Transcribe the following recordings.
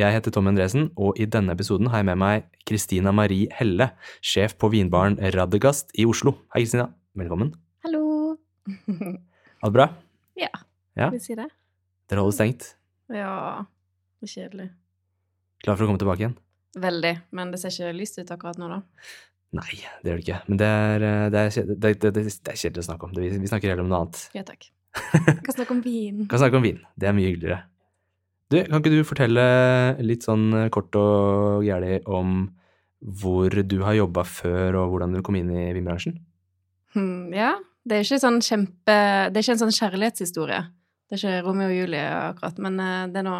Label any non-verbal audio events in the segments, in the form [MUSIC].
Jeg heter Tom Endresen, og i denne episoden har jeg med meg Kristina Marie Helle, sjef på vinbaren Radegast i Oslo. Hei, Kristina. Velkommen. Hallo. Alt bra? Ja, Ja. vil vi si det? Dere holder stengt? Ja, det er kjedelig. Klar for å komme tilbake igjen? Veldig, men det ser ikke lyst ut akkurat nå, da. Nei, det gjør det ikke. Men det er, eh, det er, det, det, det, er kjedelig å snakke om. Vi, vi snakker heller om noe annet. Ja takk. Kan snakke om vin. kan snakke om vin. Det er mye hyggeligere. Du, kan ikke du fortelle litt sånn eh, kort og gjerlig om hvor du har jobba før, og hvordan du kom inn i vinbransjen? Hmm, ja, det er sånn kjempe Det er ikke en sånn kjærlighetshistorie. Det er ikke Romeo og Julie akkurat, men eh, det er nå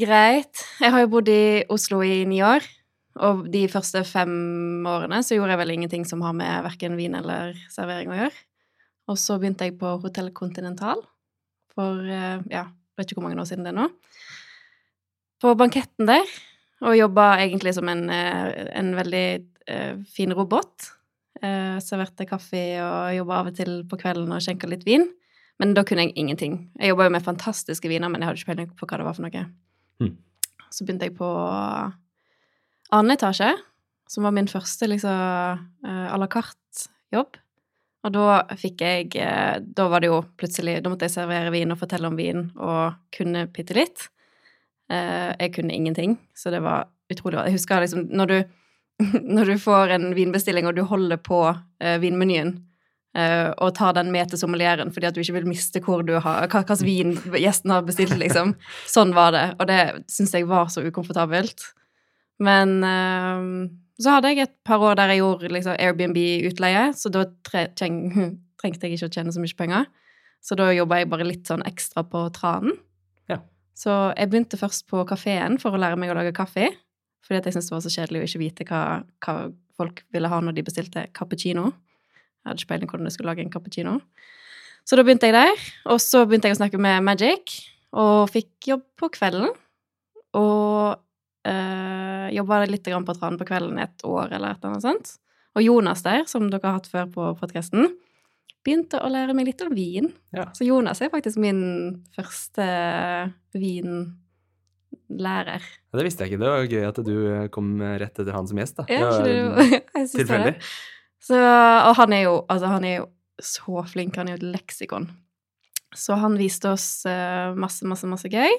greit. Jeg har jo bodd i Oslo i ni år, og de første fem årene så gjorde jeg vel ingenting som har med verken vin eller servering å gjøre. Og så begynte jeg på Hotell Continental for eh, ja, vet ikke hvor mange år siden det er nå. På banketten der, og jobba egentlig som en, eh, en veldig eh, fin robot. Eh, serverte kaffe og jobba av og til på kvelden og skjenka litt vin. Men da kunne jeg ingenting. Jeg jobba jo med fantastiske viner, men jeg hadde ikke peiling på hva det var for noe. Mm. Så begynte jeg på annen etasje, som var min første liksom à la carte-jobb. Og da fikk jeg eh, Da var det jo plutselig Da måtte jeg servere vin og fortelle om vin og kunne bitte litt. Eh, Jeg kunne ingenting, så det var utrolig Jeg husker liksom når du, [LAUGHS] når du får en vinbestilling og du holder på eh, vinmenyen og tar den med til sommelieren fordi at du ikke vil miste hvor du har, hva slags vin gjesten har bestilt, liksom. [LAUGHS] Sånn var det. Og det syns jeg var så ukomfortabelt. Men så hadde jeg et par år der jeg gjorde liksom, Airbnb-utleie, så da tre [LAUGHS] trengte jeg ikke å tjene så mye penger. Så da jobba jeg bare litt sånn ekstra på tranen. Ja. Så jeg begynte først på kafeen for å lære meg å lage kaffe. Fordi at jeg syntes det var så kjedelig å ikke vite hva, hva folk ville ha når de bestilte cappuccino. Jeg hadde ikke peiling hvordan jeg skulle lage en cappuccino. Så da begynte jeg der. Og så begynte jeg å snakke med Magic, og fikk jobb på kvelden. Og uh, jobba litt på tranen på kvelden et år eller et eller annet sånt. Og Jonas der, som dere har hatt før på podkasten, begynte å lære meg litt om vin. Ja. Så Jonas er faktisk min første vinlærer. Ja, det visste jeg ikke. Det var gøy at du eh, kom rett etter han som gjest. da. Ja, Det var, [LAUGHS] Tilfeldig. Så, og han er jo, altså han er jo så flink, han er jo et leksikon. Så han viste oss eh, masse, masse, masse gøy.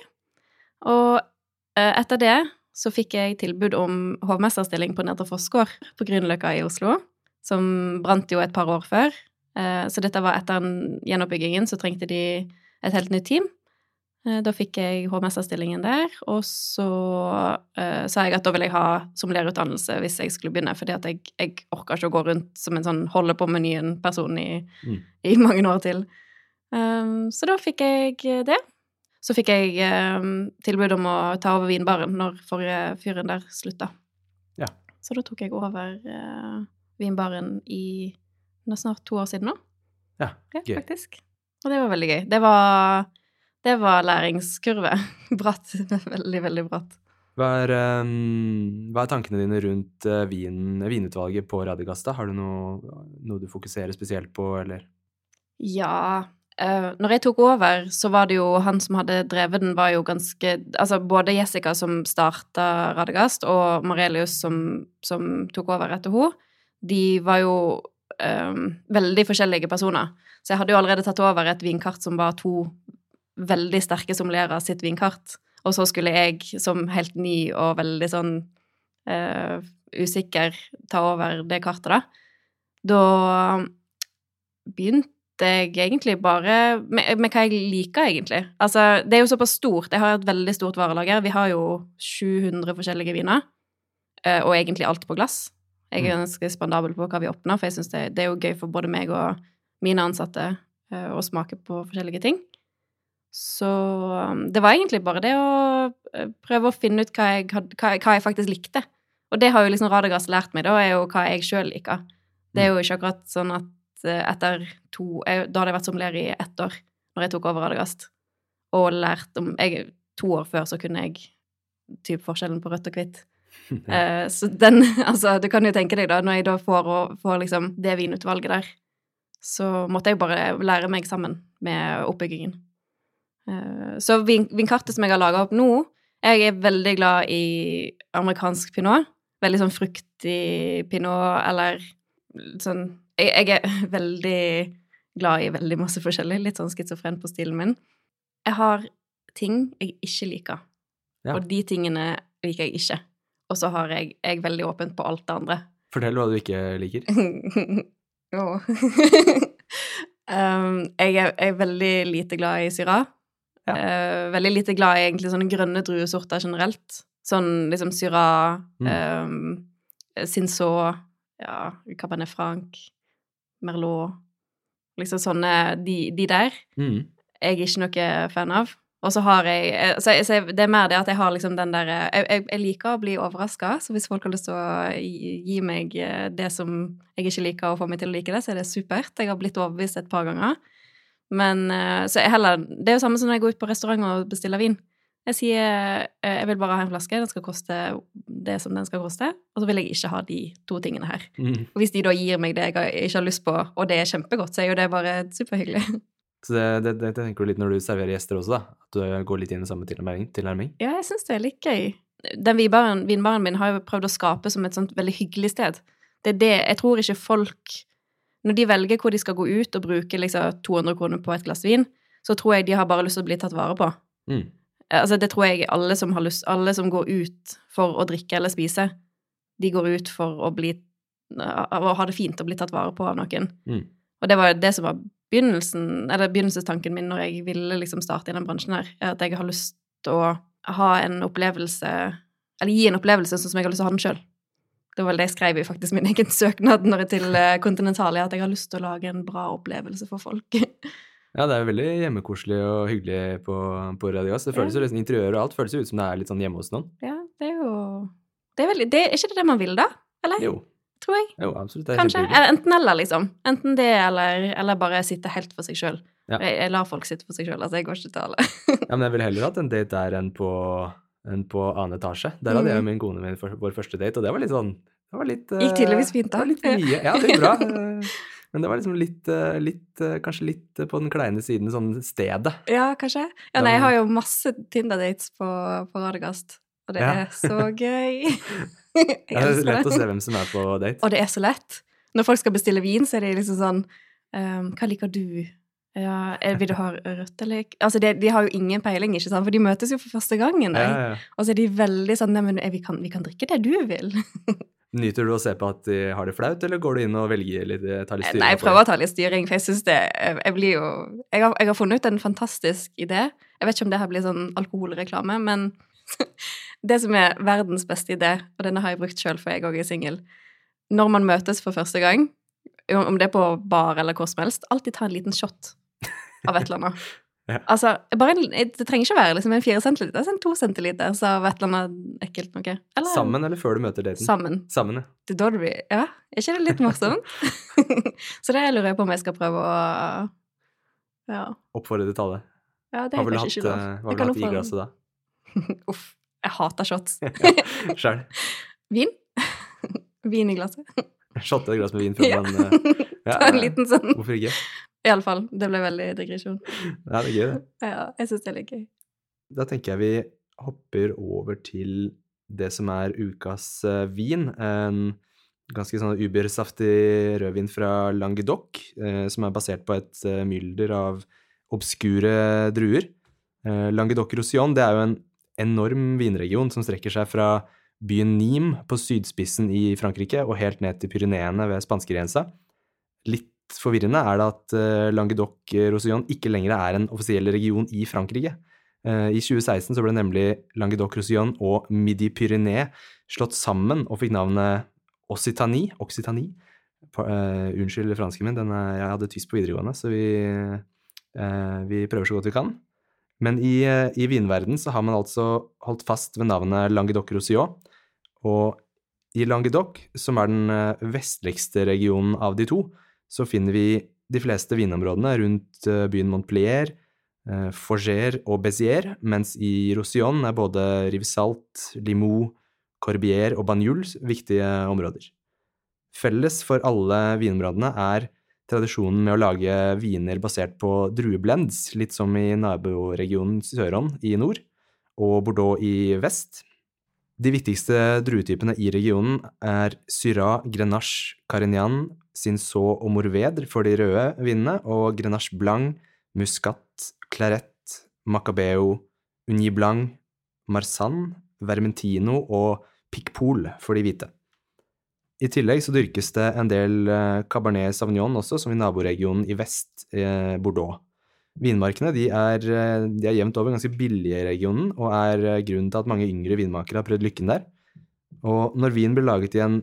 Og eh, etter det så fikk jeg tilbud om hovmesterstilling på Nedre Fossgård på Grünerløkka i Oslo, som brant jo et par år før. Eh, så dette var etter gjenoppbyggingen, så trengte de et helt nytt team. Eh, Da fikk jeg hovmesterstillingen der, og så uh, sa jeg at da vil jeg ha sommelierutdannelse hvis jeg skulle begynne, fordi at jeg, jeg orka ikke å gå rundt som en sånn holde på menyen-person i, Mm. i mange år til. Um, så da fikk jeg det. Så fikk jeg eh, tilbud om å ta over vinbaren når forrige fyren der slutta. Ja. Så da tok jeg over eh, vinbaren i det er snart to år siden nå. Ja, Ja, gøy. faktisk. Og det var veldig gøy. Det var, det var læringskurve. [LAUGHS] Bratt. Veldig, veldig bratt. Hva er, um, hva er tankene dine rundt uh, vin, vinutvalget på Radigasta? Har du noe, noe du fokuserer spesielt på, eller? Ja eh, Når jeg tok over, så var det jo han som hadde drevet den, var jo ganske Altså både Jessica som starta Radegast, og Marelius som, som tok over etter henne, de var jo um, veldig forskjellige personer. Så jeg hadde jo allerede tatt over et vinkart som var to veldig sterke sommelierer sitt vinkart. Og så skulle jeg som helt ny og veldig sånn uh, usikker ta over det kartet, da. Da begynte jeg egentlig bare med, med hva jeg liker, egentlig. Altså, det er jo såpass stort. Jeg har et veldig stort varelager. Vi har jo 700 forskjellige viner, eh, og egentlig alt på glass. Jeg er ganske spandabel på hva vi åpner, for jeg syns det, det er jo gøy for både meg og mine ansatte eh, å smake på forskjellige ting. Så um, det var egentlig bare det å eh, prøve å finne ut hva jeg, hva, hva jeg faktisk likte. Og det har jo liksom Radagast lært meg, da, er jo hva jeg sjøl liker. Det er jo ikke akkurat sånn at etter to jeg, Da hadde jeg vært sommelier i ett år når jeg tok over Radagast, og lært om jeg, To år før så kunne jeg typ forskjellen på rødt og hvitt. [LAUGHS] Eh, så den [LAUGHS] Altså, du kan jo tenke deg, da, når jeg da får, får liksom det vinutvalget der, så måtte jeg bare lære meg sammen med oppbyggingen. Uh, så vin, vinkartet som jeg har laga opp nå Jeg er veldig glad i amerikansk pinot. Veldig sånn fruktig pinot, eller sånn jeg, jeg er [LAUGHS] veldig glad i veldig masse forskjellig. Litt sånn schizofren på stilen min. Jeg har ting jeg ikke liker, Ja. og de tingene liker jeg ikke. Og så har jeg, jeg er veldig åpent på alt det andre. Fortell hva du ikke liker. [LAUGHS] oh. um, [LAUGHS] jeg, er, jeg er veldig lite glad i syra. Ja. Uh, veldig lite glad i egentlig sånne grønne druesorter generelt. Sånn liksom syra, Mm. um, sinso, ja, Cabernet Franc, Merlot Liksom sånne De, de der Mm. jeg er ikke noe fan av. Og så har jeg eh, så, jeg- så Det er mer det at jeg har liksom den der Jeg, jeg, jeg liker å bli overraska, så hvis folk har lyst til å gi, gi meg eh, det som jeg ikke liker, og få meg til å like det, så er det supert. Jeg har blitt overbevist et par ganger. Men eh, Så jeg heller Det er jo samme som når jeg går ut på restaurant og bestiller vin. Jeg sier eh, jeg vil bare ha en flaske, den skal koste det som den skal koste, og så vil jeg ikke ha de to tingene her. Mm. Og hvis de da gir meg det jeg ikke har lyst på, og det er kjempegodt, så er jo det bare superhyggelig. Så det, det, det tenker du litt når du serverer gjester også, da? At du går litt inn i samme tilnærming? Ja, jeg syns det er litt gøy. Den vinbaren, vinbaren min har jo prøvd å skape som et sånt veldig hyggelig sted. Det er det Jeg tror ikke folk Når de velger hvor de skal gå ut og bruke liksom 200 kroner på et glass vin, så tror jeg de har bare lyst til å bli tatt vare på. Mm. Altså, det tror jeg alle som har lyst Alle som går ut for å drikke eller spise, de går ut for å bli Å ha det fint og bli tatt vare på av noen. Mm. Og det var det som var begynnelsen, eller begynnelsestanken min når jeg ville liksom starte i den bransjen her, er at jeg har lyst til å ha en opplevelse Eller gi en opplevelse sånn som jeg har lyst til å ha den sjøl. Det var vel det jeg skrev i faktisk min egen søknad når jeg til eh, Continentalia, at jeg har lyst til å lage en bra opplevelse for folk. [LAUGHS] Ja, det er jo veldig hjemmekoselig og hyggelig på, på Radias. Det føles Ja. liksom interiøret og alt føles jo ut som det er litt sånn hjemme hos noen. ja, det er jo det er, veldig, det, er ikke det det man vil, da? Eller? Jo, Tror jeg. jo absolutt. Det Kanskje. Eller enten eller, liksom. Enten det, eller, eller bare sitte helt for seg sjøl. Ja. Jeg, jeg lar folk sitte for seg sjøl, altså. Jeg går ikke til alle. Ja, men jeg ville heller hatt en date der enn på, enn på annen etasje. Der hadde jeg og Mm. min kone min for, vår første date, og det var litt sånn det var litt, Gikk eh, tydeligvis fint, da. Det var litt mye. Ja, det gikk bra. [LAUGHS] Men det var liksom litt, eh, litt eh, Kanskje litt eh, på den kleine siden, sånn stedet. Ja, kanskje. Ja, nei, jeg har jo masse Tinder-dates på, på Radegast, og det Ja. er så [LAUGHS] gøy. Ja, [LAUGHS] det er lett å se hvem som er på date. Og det er så lett. Når folk skal bestille vin, så er de liksom sånn um, Hva liker du? Ja, vil du ha rødt eller ikke? Altså, de, de har jo ingen peiling, ikke sant? For de møtes jo for første gangen. Ja, ja, ja. Og så er de veldig sånn Nei, men vi kan, vi kan drikke det du vil. [LAUGHS] Nyter du å se på at de har det flaut, eller går du inn og velger litt, eh, tar litt styring? Nei, jeg prøver å ta litt styring, for jeg syns det jeg blir jo jeg har, jeg har funnet ut en fantastisk idé. Jeg vet ikke om det her blir sånn alkoholreklame, men [LAUGHS] det som er verdens beste idé, og denne har jeg brukt sjøl, for jeg òg er singel Når man møtes for første gang, om det er på bar eller hvor som helst, alltid ta en liten shot av et eller annet. [LAUGHS] Ja. Altså, bare Det trenger ikke å være liksom en fire centiliter, en to centiliter så av et eller annet ekkelt noe. Eller Sammen eller før du møter daten? Sammen. Sammen, ja. Det da blir Ja, er ikke det litt morsomt? [LAUGHS] så det lurer jeg på om jeg skal prøve å Ja. Oppfordre til alle. ja det Hva er ville du hatt, hva du hatt i glasset [LAUGHS] da? Uff. Jeg hater shots. [LAUGHS] Sjæl. Vin? Vin i glasset. Shotte et glass med vin før Ja. man eh, ja, Ta en liten sånn. Hvorfor ikke? Iallfall. Det ble veldig digresjon. [LAUGHS] Ja, det er gøy, det. Ja, jeg syns det er litt gøy. Da tenker jeg vi hopper over til det som er ukas uh, vin. En ganske sånn ubersaftig rødvin fra Languedoc, uh, som er basert på et uh, mylder av obskure druer. Eh, Languedoc-Roussillon det er jo en enorm vinregion som strekker seg fra byen Nîmes på sydspissen i Frankrike og helt ned til Pyreneene ved spanskegrensa. Litt forvirrende er det at eh, Languedoc-Rosillon ikke lenger er en offisiell region i Frankrike. Eh, I 2016 så ble nemlig Languedoc-Rosillon og Midi-Pyrénées slått sammen og fikk navnet Occitanie. Occitanie. Eh, unnskyld fransken min, jeg hadde tysk på videregående, så vi, uh, vi prøver så godt vi kan. Men i, uh, i vinverden så har man altså holdt fast ved navnet Languedoc-Roussillon, og I Languedoc, som er den vestligste regionen av de to, så finner vi de fleste vinområdene rundt eh, byen Montpellier, Forger og Béziers, mens i Roussillon er både Rivesalt, Limoux, Corbier og Banjul viktige områder. Felles for alle vinområdene er tradisjonen med å lage viner basert på drueblends, litt som i naboregionen Søron i nord og Bordeaux i vest. De viktigste druetypene i regionen er Syrah, Grenache, Carignan, Cinsault og Mourvedre for de røde vinene, og Grenache Blanc, Muscat, Claret, Macabeo, Uni Blanc, Marsanne, Vermentino og Picpoul for de hvite. I tillegg så dyrkes det en del eh, Cabernet Sauvignon også, som i naboregionen i vest, eh, Bordeaux. Vinmarkene de er, eh, de er jevnt over ganske billige i regionen, og er eh, grunnen til at mange yngre vinmakere har prøvd lykken der. Og når vin blir laget i en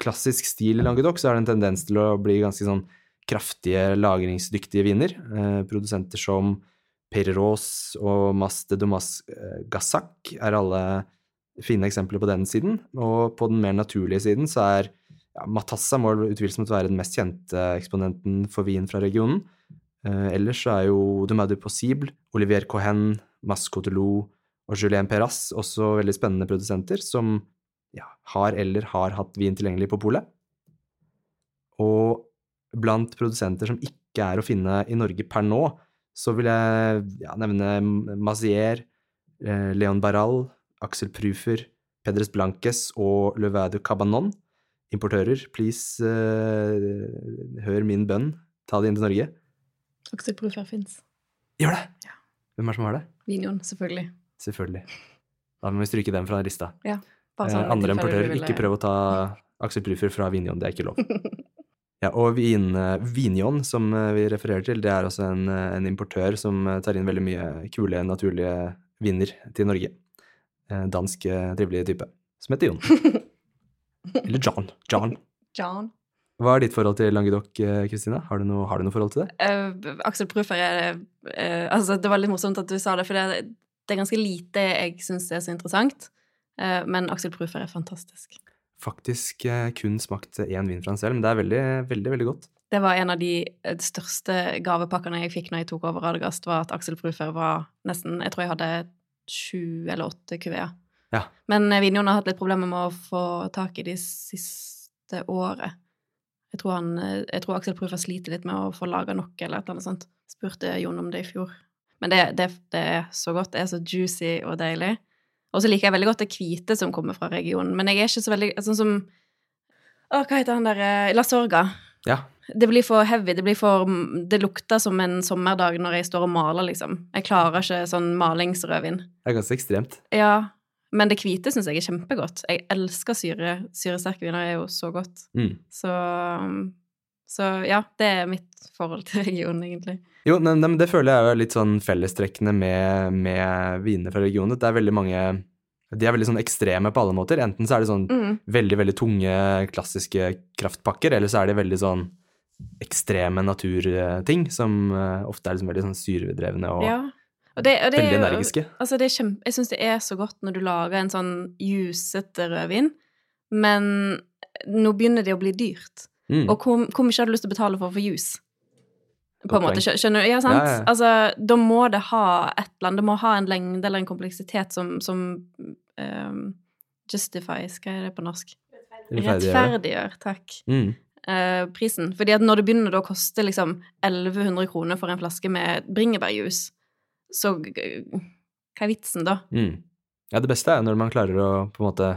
klassisk stil i Languedoc, så er det en tendens til å bli ganske sånn kraftige, lagringsdyktige viner. Eh, produsenter som Perros og Mas de Dumas eh, Gassac er alle fine eksempler på den siden. Og på den mer naturlige siden så er ja, Matassa må utvilsomt være den mest kjente eksponenten for vin fra regionen. Eh, ellers så er jo du Possible, Olivier Cohen, Mas Cotelou og Julien Perras også veldig spennende produsenter som ja, har eller har hatt vin tilgjengelig på polet. Og blant produsenter som ikke er å finne i Norge per nå, så vil jeg ja, nevne Mazier, eh, Leon Barral, Axel Prufer, Pedres Blanques og Le Vin Cabanon. Importører, please, uh, hør min bønn, ta det inn til Norge. Aksel Prufer fins. Gjør det! Ja. Hvem er det som har det? Vinjon, selvfølgelig. Selvfølgelig. Da må vi stryke den fra lista. Ja. Eh, sånn eh, andre importører, ville- ikke prøv å ta Axel Prufer fra Vignon, det er ikke lov. [LAUGHS] Ja, og vin, eh, Vignon, som eh, vi refererer til, det er også en, en importør som tar inn veldig mye kule, naturlige viner til Norge. Dansk, trivelig type, som heter Jon. [LAUGHS] Eller John. John. John. Hva er ditt forhold til Languedoc, Kristine? Har, har du noe forhold til det? Uh, Aksel Prufer er uh, Altså, det var litt morsomt at du sa det, for det, det er ganske lite jeg syns er så interessant. Eh, men Aksel Prufer er fantastisk. Faktisk eh, kun smakt én vin fra han selv, men det er veldig, veldig, veldig godt. Det var en av de eh, største gavepakkene jeg fikk når jeg tok over Radegast, var at Aksel Prufer var nesten Jeg tror jeg hadde sju eller åtte kuveer. Ja. Men Vinjon har hatt litt problemer med å få tak i de siste året. Jeg tror, han, jeg tror Aksel Prufer sliter litt med å få laga nok, eller et eller annet sånt. Spurte Jon om det i fjor. Men det, det, det er så godt. Det er så juicy og deilig. Og så liker jeg veldig godt det hvite som kommer fra regionen. Men jeg er ikke så veldig Sånn som Å, hva heter han der eh, La Sorga. Ja, Det blir for heavy. Det, blir for, det lukter som en sommerdag når jeg står og maler, liksom. Jeg klarer ikke sånn malingsrødvin. det er ganske ekstremt. Ja, men det hvite syns jeg er kjempegodt. Jeg elsker syre. Syresterke viner er jo så godt. Mm. Så, så ja, det er mitt forhold til regionen, egentlig. Jo, men men det føler jeg er litt sånn fellestrekkende med, med vinene fra regionen. Det er veldig mange De er veldig sånn ekstreme på alle måter. Enten så er det sånn Mm. veldig, veldig tunge, klassiske kraftpakker, eller så er de veldig sånn ekstreme naturting, som eh, ofte er liksom veldig sånn syredrevne og Ja. Og det, og det veldig jo- energiske. Altså, det er kjempe, jeg syns det er så godt når du lager en sånn jusete rødvin, men nå begynner det å bli dyrt. Mm. Og hvor, hvor mye har du lyst til å betale for for juice? På en måte, skjønner du? Ja, sant? Ja, ja. Altså, da må det ha et eller annet, det må ha en lengde eller en kompleksitet som, som um, justifies, hva er det på norsk? Rettferdiggjør, takk. Mm. Uh, prisen. Fordi at når det begynner å koste liksom 1100 kroner for en flaske med bringebærjuice, så hva er vitsen da? Mm. Ja, det beste er når man klarer å på en måte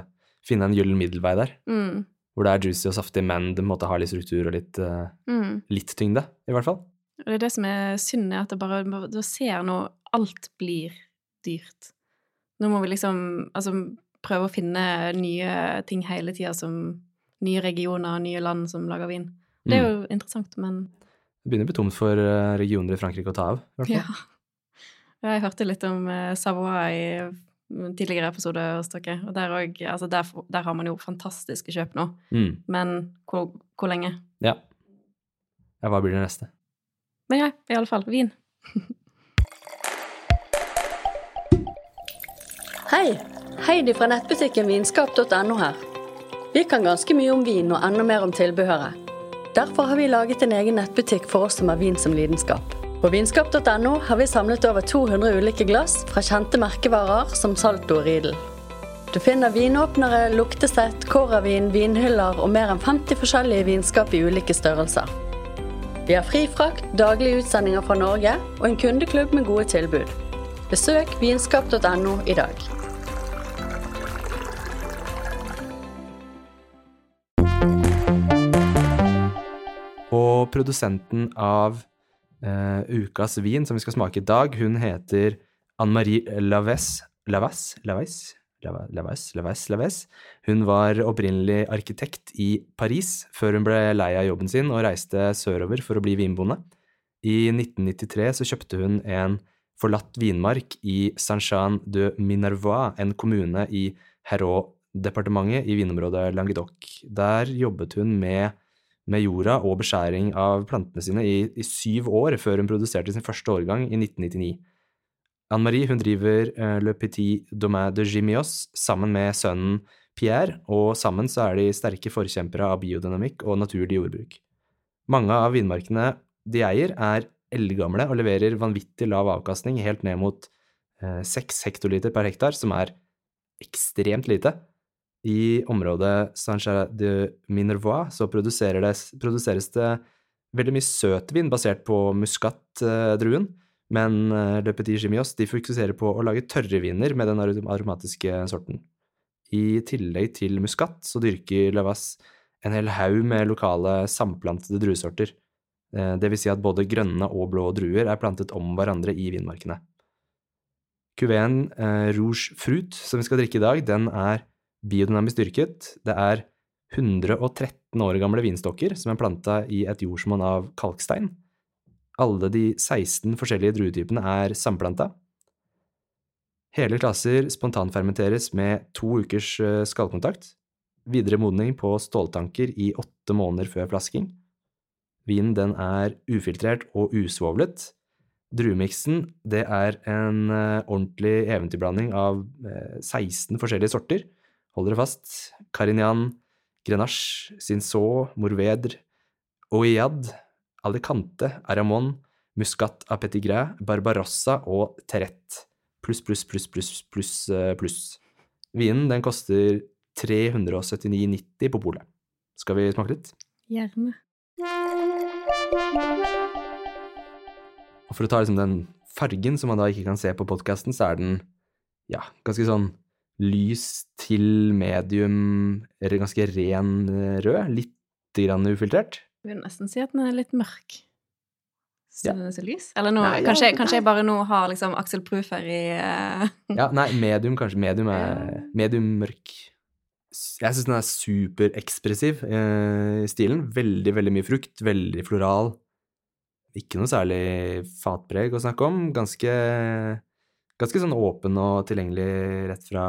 finne en gyllen middelvei der, Mm, hvor det er juicy og saftig, men det måtte ha litt struktur og litt, eh, mm. litt tyngde, i hvert fall. Og det er det som er synd, at det bare Du ser nå alt blir dyrt. Nå må vi liksom altså, prøve å finne nye ting hele tida, som nye regioner og nye land som lager vin. Det er Mm. jo interessant, men Det begynner å bli tomt for eh, regioner i Frankrike å ta av, i hvert fall. ja. Jeg hørte litt om eh, Savoie i tidligere episode hos dere, og der, også, altså der, der har man jo fantastiske kjøp nå, Mm. men hvor, hvor lenge? Ja. ja. Hva blir det neste? Men ja, i alle fall, vin. [LAUGHS] Hei! Heidi fra nettbutikken vinskap.no her. Vi kan ganske mye om vin og enda mer om tilbehøret. Derfor har vi laget en egen nettbutikk for oss som har vin som lidenskap. På vinskap.no har vi samlet over 200 ulike glass fra kjente merkevarer som Salto og Riedel. Du finner vinåpnere, luktesett, kåravin, vinhyller og mer enn 50 forskjellige vinskap i ulike størrelser. Vi har fri frakt, daglige utsendinger fra Norge og en kundeklubb med gode tilbud. Besøk vinskap.no i dag. Og produsenten av eh, ukas vin som vi skal smake i dag, hun heter Anne-Marie Laves. Laves? Laves? Laves, Laves, Laves. Hun var opprinnelig arkitekt i Paris før hun ble lei av jobben sin og reiste sørover for å bli vinbonde. I 1993 så kjøpte hun en forlatt vinmark i Saint-Jean de Minervois, en kommune i Hérault-departementet i vinområdet Languedoc. Der jobbet hun med med jorda og beskjæring av plantene sine i, i, syv år før hun produserte sin første årgang i 1999. Anne-Marie hun driver uh, Le Petit Domain de Gimios sammen med sønnen Pierre, og sammen så er de sterke forkjempere av biodynamikk og naturlig jordbruk. Mange av vinmarkene de eier, er eldgamle og leverer vanvittig lav avkastning, helt ned mot seks uh, hektoliter per hektar, som er ekstremt lite. I området Saint-Jean de Minervois så produseres, produseres det veldig mye søtvin basert på muskatdruen, men Le Petit Gimios de fokuserer på å lage tørre viner med den aromatiske sorten. I tillegg til muskat så dyrker Lavas en hel haug med lokale samplantede druesorter. Det vil si at både grønne og blå druer er plantet om hverandre i vinmarkene. Cuvéen Rouge Fruit, som vi skal drikke i dag, den er biodynamisk dyrket. Det er 113 år gamle vinstokker som er planta i et jordsmonn av kalkstein. Alle de 16 forskjellige druetypene er samplanta. Hele klasser spontanfermenteres med to ukers skallkontakt. Videre modning på ståltanker i åtte måneder før flasking. Vinen den er ufiltrert og usvovlet. Druemiksen det er en ordentlig eventyrblanding av 16 forskjellige sorter Hold dere fast. Carignan, Grenache, Cinsault, Morveder, Oiad, Alicante, Aramon, Muscat à Petit Gras, Barbarossa og Terrette. Pluss, pluss, pluss, pluss, pluss, pluss. Vinen den koster 379,90 på polet. Skal vi smake litt? Gjerne. Og for å ta liksom den fargen som man da ikke kan se på podkasten, så er den ja, ganske sånn lys til medium, eller ganske ren rød. Litt grann ufiltrert. Jeg vil nesten si at den er litt mørk. Syns Ja. den er så lys? Eller nå, Nei, kanskje, ja, kanskje jeg bare nå har liksom Aksel Proofer i uh... [LAUGHS] Ja, nei, medium kanskje. Medium er medium mørk. Jeg syns den er superekspressiv eh, i stilen. Veldig, veldig mye frukt. Veldig floral. Ikke noe særlig fatpreg å snakke om. Ganske, ganske sånn åpen og tilgjengelig rett fra,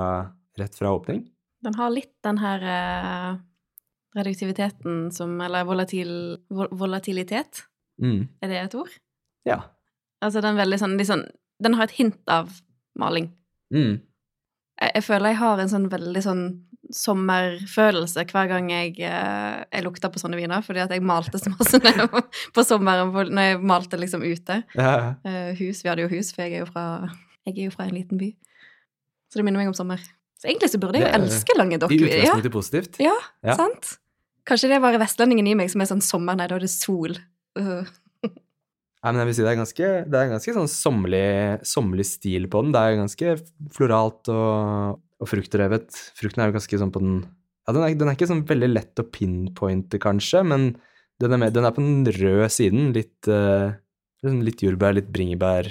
rett fra åpning. Den har litt den her uh, reduktiviteten som Eller volatil, vol volatilitet, Mm. er det et ord? Ja. Altså den veldig sånn, litt sånn Den har et hint av maling. Mm. Jeg, jeg føler jeg har en sånn veldig sånn sommerfølelse hver gang jeg, eh, jeg lukter på sånne viner, fordi at jeg malte så masse når jeg på sommeren når jeg malte liksom ute. Ja, Uh, hus, Vi hadde jo hus, for jeg er jo fra, jeg er jo fra en liten by. Så det minner meg om sommer. Så egentlig så burde jeg jo elske Languedoc. I Ja, utgangspunktet positivt. ja, Ja. sant? Kanskje det er bare vestlendingen i meg som er sånn sommer, nei, da er det sol. Uh. Nei, men jeg vil si det er ganske, det er ganske sånn sommerlig, sommerlig stil på den. Det er ganske floralt og, og fruktdrevet. Frukten er jo ganske sånn på den Ja, den er, den er ikke sånn veldig lett å pinpointe, kanskje, men den er, med, den er på den røde siden. Litt, liksom litt jordbær, litt bringebær.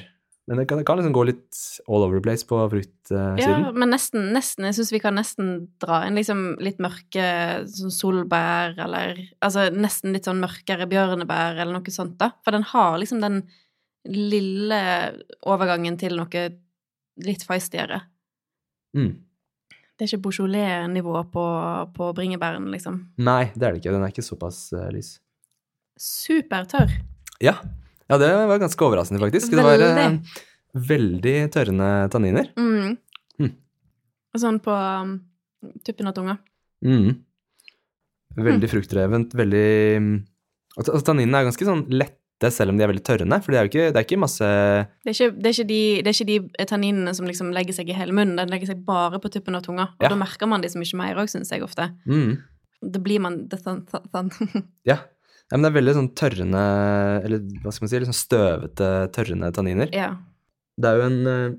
Men det kan, det kan liksom gå litt all over the place på fruktsiden. Ja, men nesten, nesten. Jeg syns vi kan nesten dra inn liksom litt mørke sånn solbær, eller Altså nesten litt sånn mørkere bjørnebær, eller noe sånt, da. For den har liksom den lille overgangen til noe litt feistigere. Mm. Det er ikke Beaujolais-nivå på, på bringebæren, liksom. Nei, det er det ikke. Den er ikke såpass uh, lys. Supertørr. Ja. Ja, det var ganske overraskende, faktisk. Det var eh, Veldig. tørrende tanniner. Mm. Mm. Og sånn på um, tuppen av tunga. Mm. Veldig fruktdrevent, veldig altså, altså, Tanninene er ganske sånn lette, selv om de er veldig tørrende, for det er jo ikke, det er ikke masse Det er ikke, det er ikke, de, det er ikke de tanninene som liksom legger seg i hele munnen, den legger seg bare på tuppen av tunga. Og Ja. da merker man de så mye mer òg, syns jeg ofte. mm, Da blir man det sånn. [LAUGHS] Ja. Ja, men det er veldig sånn tørrende, eller hva skal man si, sånn støvete, tørrende tanniner. Ja. Det er jo en eh,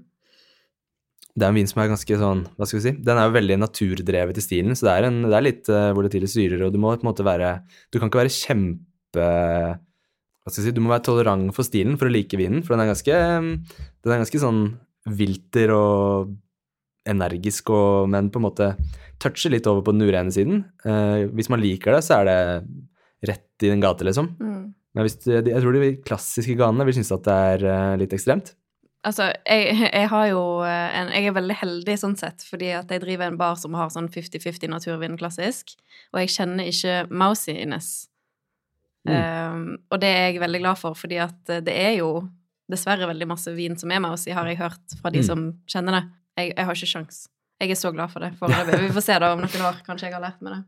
Det er en vin som er ganske sånn, hva skal vi si, den er jo veldig naturdrevet i stilen, så det er, en, det er litt uh, volatile syrer, og du må på en måte være Du kan ikke være kjempe Hva skal jeg si, du må være tolerant for stilen for å like vinen, for den er ganske Den er ganske sånn vilter og energisk, og, men på en måte toucher litt over på den urene siden. Uh, hvis man liker det, så er det rett i den gate, liksom. Mm. Men hvis, jeg tror de klassiske ganene vil synes at det er eh, litt ekstremt. Altså, jeg, jeg har jo eh, en Jeg er veldig heldig sånn sett, fordi at jeg driver en bar som har sånn 50-50 naturvin klassisk, og jeg kjenner ikke mousiness. Mm. Um, og det er jeg veldig glad for, fordi at eh, det er jo dessverre veldig masse vin som er mousy, har jeg hørt fra de Mm. som kjenner det. Jeg, jeg har ikke sjans. Jeg er så glad for det foreløpig. Vi får se da om noen år. Kanskje jeg har lært meg det.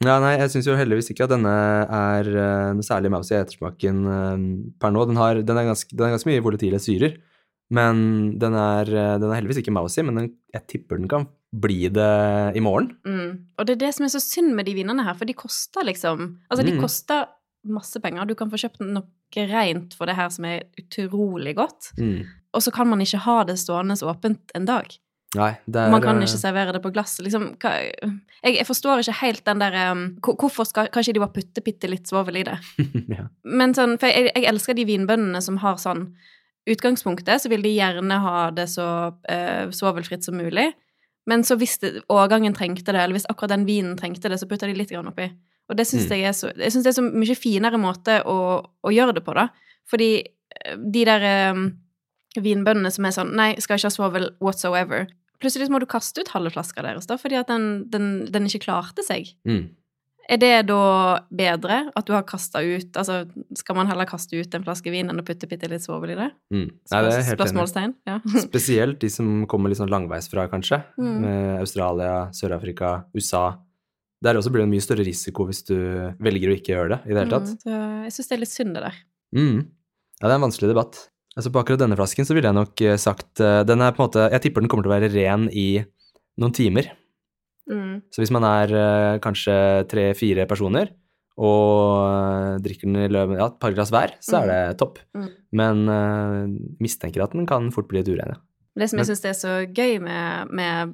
Ja, nei, jeg syns jo heldigvis ikke at denne er uh, noe særlig mousy i ettersmaken eh, per nå. Den, har, den, er ganske, den er ganske mye volatile syrer, men den er, eh, den er heldigvis ikke mousy, men den, jeg tipper den kan bli det i morgen. Mm. Og det er det som er så synd med de vinene her, for de koster liksom Altså, de Mm. koster masse penger. Du kan få kjøpt noe rent for det her som er utrolig godt, Mm. og så kan man ikke ha det stående åpent en dag. Nei, er Man kan eh, ikke servere det på glass. Liksom, hva, jeg, jeg forstår ikke helt den der um, Hvorfor skal Kanskje de bare putte bitte litt svovel i det? [LAUGHS] ja. Men sånn, for jeg, jeg elsker de vinbøndene som har sånn Utgangspunktet så vil de gjerne ha det så uh, svovelfritt som mulig. Men så hvis det, årgangen trengte det, eller hvis akkurat den vinen trengte det, så putter de litt grann oppi. Og det syns Mm. jeg er så Jeg synes det er så mye finere måte å, å gjøre det på, da. Fordi eh, de der um, vinbøndene som er sånn Nei, skal ikke ha svovel whatsoever. Plutselig må du kaste ut halve flaska deres, da, fordi at den, den, den ikke klarte seg. Mm. Er det da bedre at du har kasta ut Altså, skal man heller kaste ut en flaske vin enn å putte bitte litt svovel i det? Mm. Nei, det er helt. Spørsmålstegn? Ja. [LAUGHS] Spesielt de som kommer litt sånn langveisfra, kanskje. Mm. Med Australia, Sør-Afrika, USA. Der også blir det en mye større risiko hvis du velger å ikke gjøre det i det hele tatt. Mm, så jeg syns det er litt synd, det der. Mm. Ja, det er en vanskelig debatt. Altså På akkurat denne flasken så ville jeg nok eh, sagt eh, Den er på en måte Jeg tipper den kommer til å være ren i noen timer. Mm. Så hvis man er eh, kanskje tre-fire personer og drikker den i løpet ja, et par glass hver, så er det topp. Mm. Men uh, mistenker at den kan fort bli et urein. ja. Det som jeg syns er så gøy med, med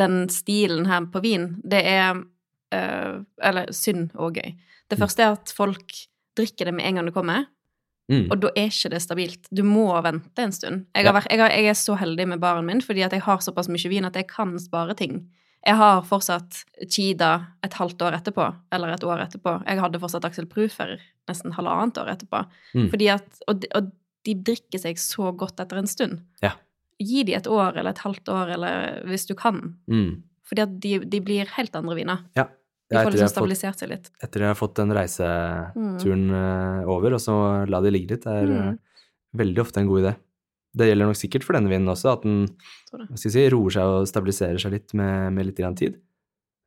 den stilen her på vin, det er uh, Eller synd og gøy. Det Mm. første er at folk drikker det med en gang det kommer, Mm. og da er ikke det stabilt. Du må vente en stund. Jeg, har vært, jeg, har, jeg er så heldig med baren min fordi at jeg har såpass mye vin at jeg kan spare ting. Jeg har fortsatt Chida et halvt år etterpå, eller et år etterpå. Jeg hadde fortsatt Axel Prufer nesten halvannet år etterpå. Mm. Fordi at, og, de, og de drikker seg så godt etter en stund. Ja. Gi de et år eller et halvt år, eller hvis du kan. Mm. Fordi at de, de blir helt andre viner. Ja. De Ja, får liksom stabilisert seg litt. etter de har fått den reiseturen mm. over, og så la det ligge litt, er eh, Mm. veldig ofte en god idé. Det gjelder nok sikkert for denne vinden også, at den si, roer seg og stabiliserer seg litt med, med litt grann tid.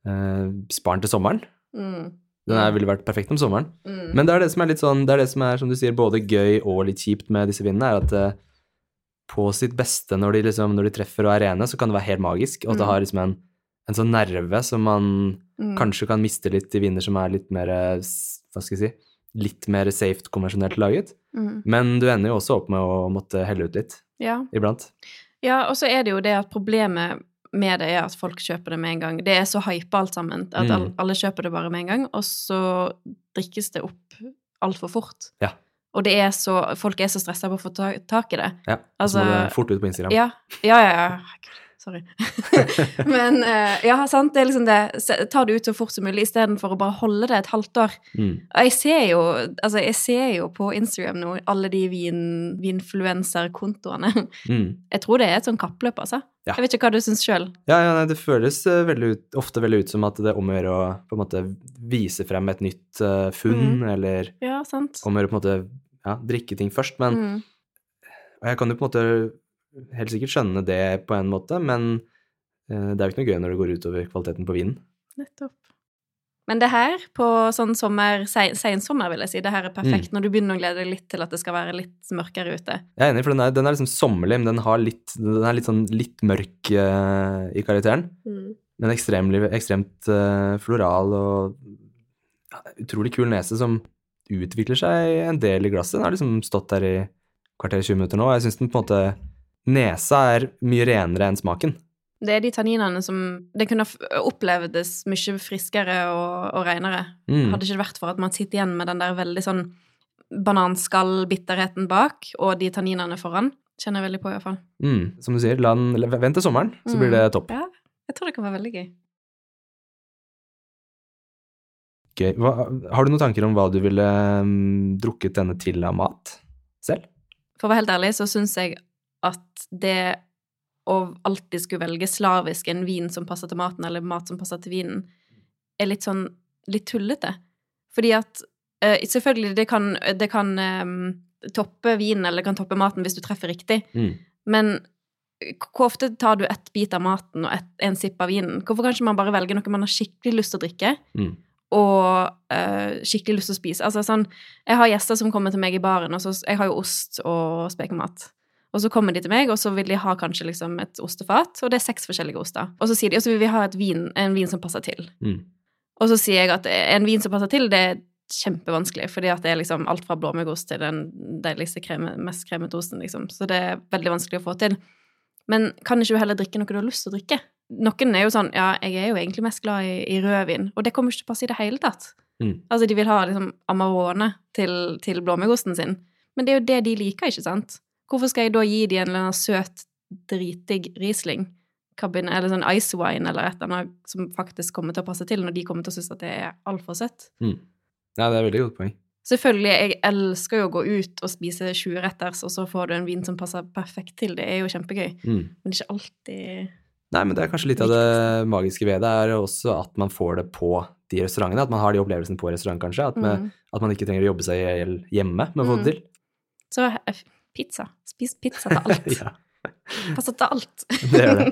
Eh, spar den til sommeren. Mm. Den ville vært perfekt om sommeren. Mm. Men det er det som er litt sånn, det er det som er, som du sier, både gøy og litt kjipt med disse vindene, er at eh, på sitt beste, når de, liksom, når de treffer og er rene, så kan det være helt magisk, og at det Mm. har liksom en, en sånn nerve som man Mm. kanskje kan miste litt i viner som er litt mer, eh, hva skal jeg si, litt mer safe konvensjonelt laget. Mm. Men du ender jo også opp med å måtte helle ut litt, Ja. iblant. Ja, og så er det jo det at problemet med det er at folk kjøper det med en gang. Det er så hypa alt sammen at Mm. alle, kjøper det bare med en gang, og så drikkes det opp altfor fort. Ja. Og det er så Folk er så stressa på å få ta, tak i det. Ja, altså, så Altså- må det fort ut på Instagram. Ja, ja, ja. ja. Sorry. [LAUGHS] Men eh, ja, sant, det er liksom det. Ta det ut så fort som mulig istedenfor å bare holde det et halvt år. Mm. Og jeg ser jo, altså jeg ser jo på Instagram nå alle de vin, vinfluenserkontoene. Mm. Jeg tror det er et sånn kappløp, altså. Ja. Jeg vet ikke hva du syns sjøl. Ja, ja det føles eh, veldig ut, ofte veldig ut som at det er om å gjøre å på en måte vise frem et nytt uh, funn, Mm. eller Ja, sant. om å gjøre på en måte ja, drikke ting først. Men Mm. jeg kan jo på en måte helt sikkert skjønne det på en måte, men eh, det er jo ikke noe gøy når det går utover kvaliteten på vinen. Nettopp. Men det her, på sånn sommer, se- sensommer, vil jeg si, det her er perfekt når du begynner å glede deg litt til at det skal være litt mørkere ute. Jeg er enig, for den er, den er liksom sommerlig, men den, har litt, den er litt sånn litt mørk uh, i karakteren. Men ekstremt, ekstremt uh, floral og ja, utrolig kul nese som utvikler seg en del i glasset. Den har liksom stått der i kvarter 20 minutter nå, og jeg syns den på en måte Nesa er mye renere enn smaken. Det er de tanninene som Det kunne opplevdes mye friskere og, og renere. Mm. Hadde ikke det vært for at man sitter igjen med den der veldig sånn bananskallbitterheten bak, og de tanninene foran. Kjenner jeg veldig på, i hvert fall. Mm. Som du sier, la den, vent til sommeren, så blir det topp. Ja, jeg tror det kan være veldig gøy. Gøy. Hva, har du noen tanker om hva du ville um, drukket denne til av mat selv? For å være helt ærlig så syns jeg det å alltid skulle velge slavisk en vin som passer til maten, eller mat som passer til vinen, er litt sånn litt tullete. Fordi at eh, Selvfølgelig, det kan, det kan um, toppe vinen, eller det kan toppe maten hvis du treffer riktig, Mm. men hvor ofte tar du ett bit av maten og et, en sipp av vinen? Hvorfor kan ikke man bare velge noe man har skikkelig lyst til å drikke? Mm. og uh, skikkelig lyst til å spise. Altså sånn, Jeg har gjester som kommer til meg i baren, og så, jeg har jo ost og spekemat. Og så kommer de til meg, og så vil de ha kanskje liksom et ostefat, og det er seks forskjellige oster. Og så sier de, og så vil vi ha et vin, en vin som passer til. Mm. Og så sier jeg at en vin som passer til, det er kjempevanskelig, fordi at det er liksom alt fra blåmuggost til den deiligste kreme, mest kremete osten, liksom. Så det er veldig vanskelig å få til. Men kan ikke du heller drikke noe du har lyst til å drikke? Noen er jo sånn Ja, jeg er jo egentlig mest glad i, i rødvin, og det kommer ikke til å passe i det hele tatt. Mm. Altså, de vil ha liksom Amarone til, til blåmuggosten sin. Men det er jo det de liker, ikke sant? Hvorfor skal jeg da gi de en eller annen søt, dritig Riesling? Cabin, eller sånn ice wine eller et eller annet som faktisk kommer til å passe til, når de kommer til å synes at det er altfor søtt? Mm. Ja, det er et veldig godt poeng. Selvfølgelig, jeg elsker jo å gå ut og spise 20-retters, og så får du en vin som passer perfekt til. Det er jo kjempegøy. Mm. Men det er ikke alltid Nei, men det er kanskje litt av det magiske ved det, er også at man får det på de restaurantene. At man har de opplevelsene på restaurant, kanskje. At, med, mm. at man ikke trenger å jobbe seg i hjel hjemme med å få det til. Så eh, pizza. Spis pizza til alt. [LAUGHS] ja, Passer til alt. det gjør det.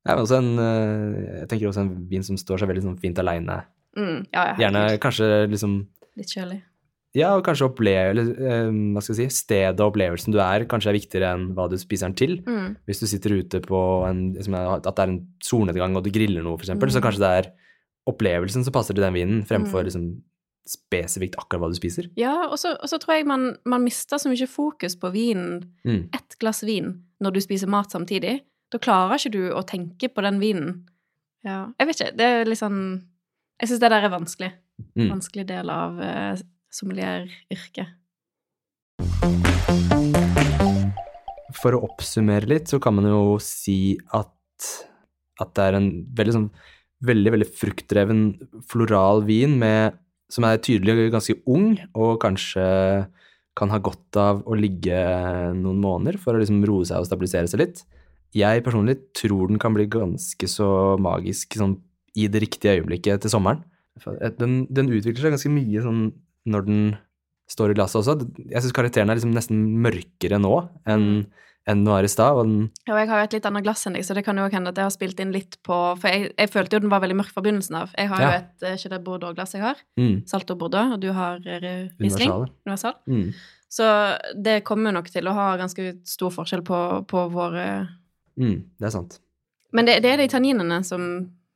Det er [LAUGHS] også en, eh, jeg tenker også en vin som står seg veldig sånn fint aleine. mm, ja, ja. Gjerne kanskje liksom Litt kjølig. Ja, og kanskje oppleve, eh, hva skal jeg si, stedet og opplevelsen du er, kanskje er viktigere enn hva du spiser den til. Mm. Hvis du sitter ute på en, at det er en solnedgang og du griller noe, for eksempel, så Mm. kanskje det er opplevelsen som passer til den vinen, fremfor Mm. liksom spesifikt akkurat hva du spiser. Ja, og så, og så tror jeg man, man mister så mye fokus på vinen. Mm. Ett glass vin når du spiser mat samtidig. Da klarer ikke du å tenke på den vinen. Ja, jeg vet ikke. Det er litt sånn Jeg syns det der er vanskelig. Mm. Vanskelig del av uh, sommelieryrket. For å oppsummere litt, så kan man jo si at, at det er en veldig sånn veldig, veldig fruktdreven floral vin med, som er tydelig ganske ung, og kanskje kan ha godt av å ligge noen måneder for å liksom roe seg og stabilisere seg litt. Jeg personlig tror den kan bli ganske så magisk sånn i det riktige øyeblikket til sommeren. Den, den utvikler seg ganske mye sånn når den glasset også. Jeg syns karakteren er liksom nesten mørkere nå enn enn den var i stad. og Ja, og jeg har jo et litt annet glass enn deg, så det kan jo hende at jeg har spilt inn litt på For jeg, jeg følte jo den var veldig mørk fra begynnelsen av. Jeg har jo et eh, ikke det Bordeaux-glass jeg har. Mm, Salto Bordeaux, og du har eh, Riesling. Universal. Mm, Så det kommer nok til å ha ganske stor forskjell på, på våre mm, det er sant. Men det, det er de tanninene som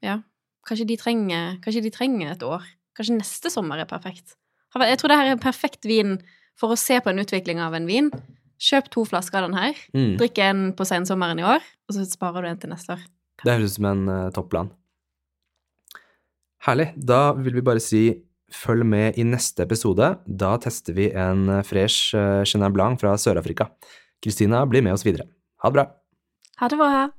Ja, kanskje de trenger Kanskje de trenger et år. Kanskje neste sommer er perfekt. Jeg tror det her er en perfekt vin for å se på en utvikling av en vin. Kjøp to flasker av den her. Mm, Drikk en på sensommeren i år, og så sparer du en til neste år. det høres ut som en uh, topplan. Herlig. Da vil vi bare si følg med i neste episode. Da tester vi en eh, fresh uh, Chenin Blanc fra Sør-Afrika. Kristina blir med oss videre. Ha det bra. Ha det bra.